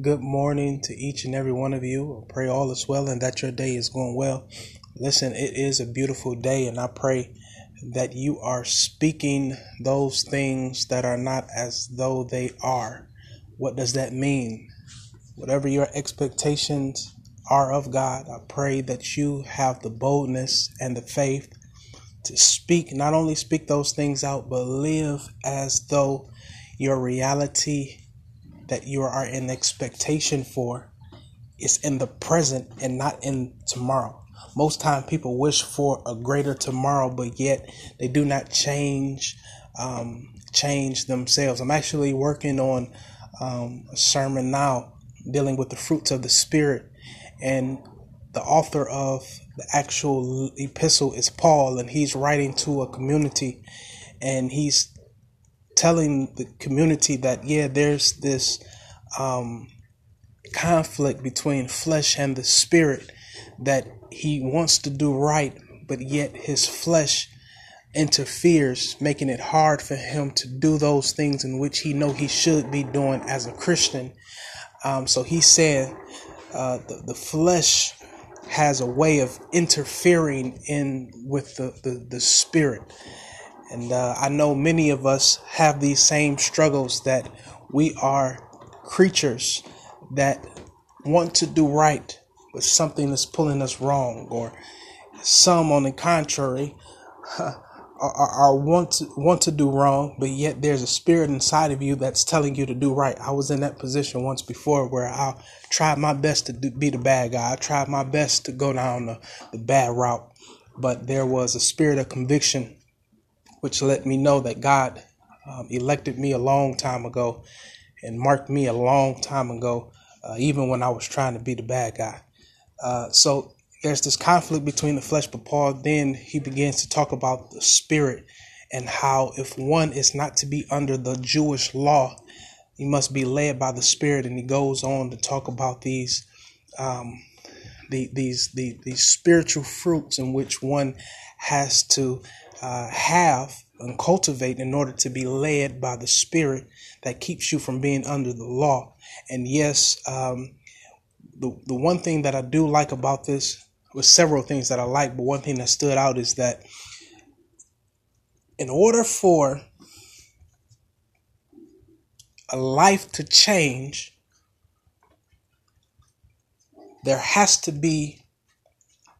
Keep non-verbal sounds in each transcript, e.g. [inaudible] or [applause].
Good morning to each and every one of you. I pray all is well and that your day is going well. Listen, it is a beautiful day, and I pray that you are speaking those things that are not as though they are. What does that mean? Whatever your expectations are of God, I pray that you have the boldness and the faith to speak, not only speak those things out, but live as though your reality that you are in expectation for is in the present and not in tomorrow. Most time people wish for a greater tomorrow, but yet they do not change um, change themselves. I'm actually working on um, a sermon now dealing with the fruits of the spirit, and the author of the actual epistle is Paul, and he's writing to a community, and he's telling the community that yeah, there's this um, conflict between flesh and the spirit that he wants to do right, but yet his flesh interferes, making it hard for him to do those things in which he know he should be doing as a Christian. Um, so he said uh, the, the flesh has a way of interfering in with the, the, the spirit. And uh, I know many of us have these same struggles that we are creatures that want to do right, but something is pulling us wrong, or some, on the contrary, [laughs] are, are, want to want to do wrong, but yet there's a spirit inside of you that's telling you to do right. I was in that position once before where I tried my best to do, be the bad guy. I tried my best to go down the, the bad route, but there was a spirit of conviction which let me know that God um, elected me a long time ago and marked me a long time ago, uh, even when I was trying to be the bad guy. Uh, so there's this conflict between the flesh, but Paul then he begins to talk about the spirit and how if one is not to be under the Jewish law, he must be led by the spirit. And he goes on to talk about these. Um, the, these the, these spiritual fruits in which one has to uh, have and cultivate in order to be led by the Spirit that keeps you from being under the law. And yes, um, the the one thing that I do like about this was several things that I like, but one thing that stood out is that in order for a life to change, there has to be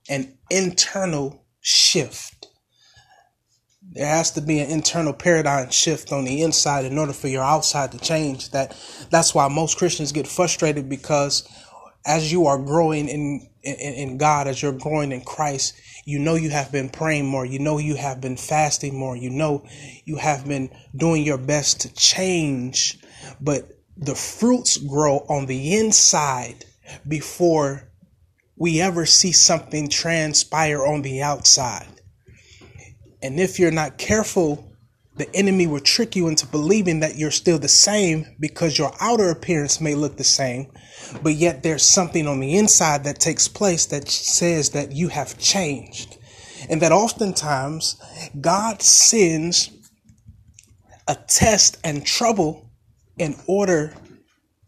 an internal shift. There has to be an internal paradigm shift on the inside in order for your outside to change. That that's why most Christians get frustrated because as you are growing in, in in God, as you're growing in Christ, you know you have been praying more, you know you have been fasting more, you know you have been doing your best to change, but the fruits grow on the inside before we ever see something transpire on the outside. And if you're not careful, the enemy will trick you into believing that you're still the same because your outer appearance may look the same, but yet there's something on the inside that takes place that says that you have changed. And that oftentimes God sends a test and trouble in order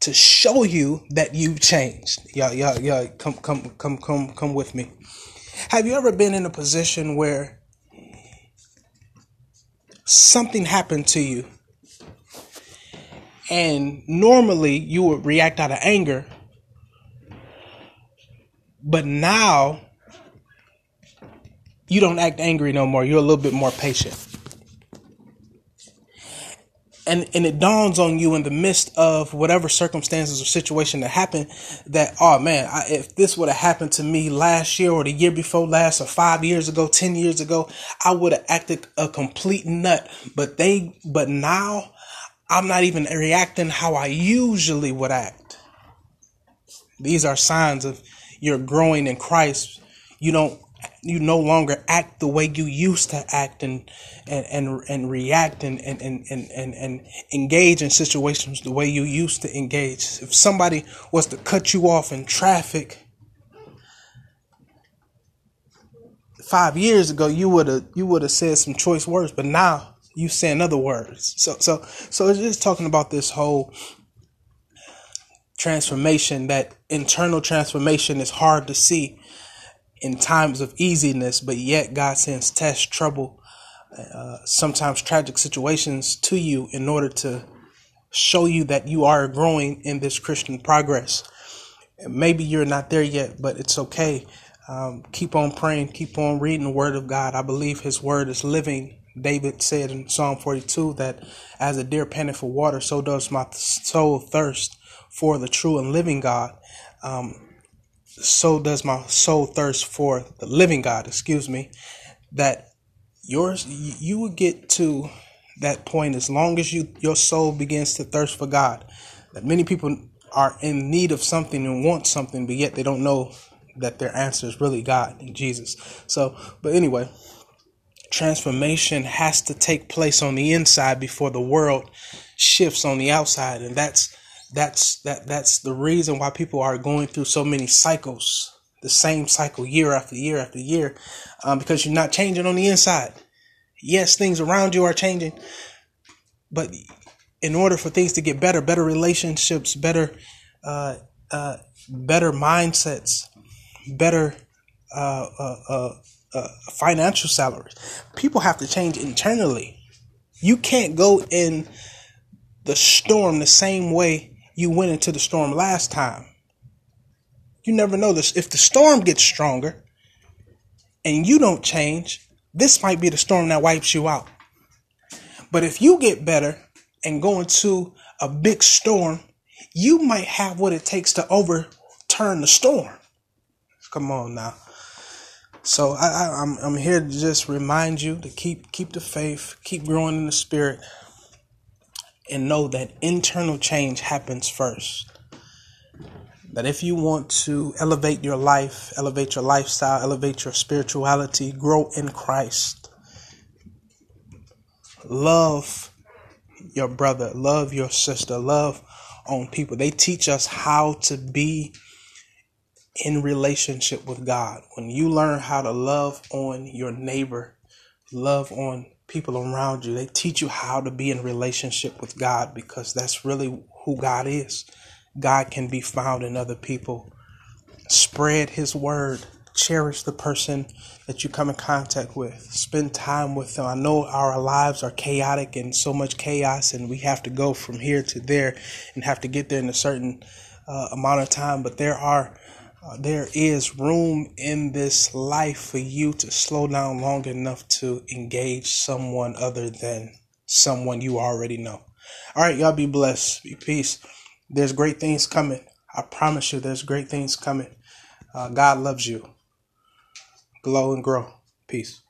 to show you that you've changed. Yeah, yeah, yeah. Come, come, come, come, come with me. Have you ever been in a position where something happened to you. And normally you would react out of anger, but now you don't act angry no more. You're a little bit more patient and and it dawns on you in the midst of whatever circumstances or situation that happened that oh man I, if this would have happened to me last year or the year before last or five years ago ten years ago i would have acted a complete nut. But they but now i'm not even reacting how i usually would act. These are signs of you're growing in christ. You don't you no longer act the way you used to act and and and, and react and, and, and, and, and engage in situations the way you used to engage. If somebody was to cut you off in traffic five years ago, you would have you would have said some choice words, but now you saying other words. So so so it's just talking about this whole transformation, that internal transformation is hard to see in times of easiness, but yet God sends test, trouble, uh, sometimes tragic situations to you in order to show you that you are growing in this Christian progress. Maybe you're not there yet, but it's okay. Um, keep on praying, keep on reading the Word of God. I believe His Word is living. David said in Psalm 42 that as a deer panteth for water, so does my soul thirst for the true and living God. Um, so does my soul thirst for the living God, excuse me, that yours you will get to that point as long as you your soul begins to thirst for God. That many people are in need of something and want something, but yet they don't know that their answer is really God and Jesus. So, but anyway, transformation has to take place on the inside before the world shifts on the outside, and that's that's that that's the reason why people are going through so many cycles, the same cycle year after year after year, um, because you're not changing on the inside. Yes, things around you are changing, but in order for things to get better, better relationships, better, uh, uh, better mindsets, better uh, uh, uh, uh, financial salaries, people have to change internally. You can't go in the storm the same way you went into the storm last time. You never know this. If the storm gets stronger and you don't change, this might be the storm that wipes you out. But if you get better and go into a big storm, you might have what it takes to overturn the storm. Come on now. So I, I, I'm I'm here to just remind you to keep keep the faith, keep growing in the spirit, and know that internal change happens first. That if you want to elevate your life, elevate your lifestyle, elevate your spirituality, grow in Christ, love your brother, love your sister, love on people. They teach us how to be in relationship with God. When you learn how to love on your neighbor, love on people around you. They teach you how to be in relationship with God because that's really who God is. God can be found in other people. Spread his word. Cherish the person that you come in contact with. Spend time with them. I know our lives are chaotic and so much chaos, and we have to go from here to there and have to get there in a certain uh, amount of time, but there are there is room in this life for you to slow down long enough to engage someone other than someone you already know. All right, y'all be blessed. Be peace. There's great things coming. I promise you, there's great things coming. Uh, God loves you. Glow and grow. Peace.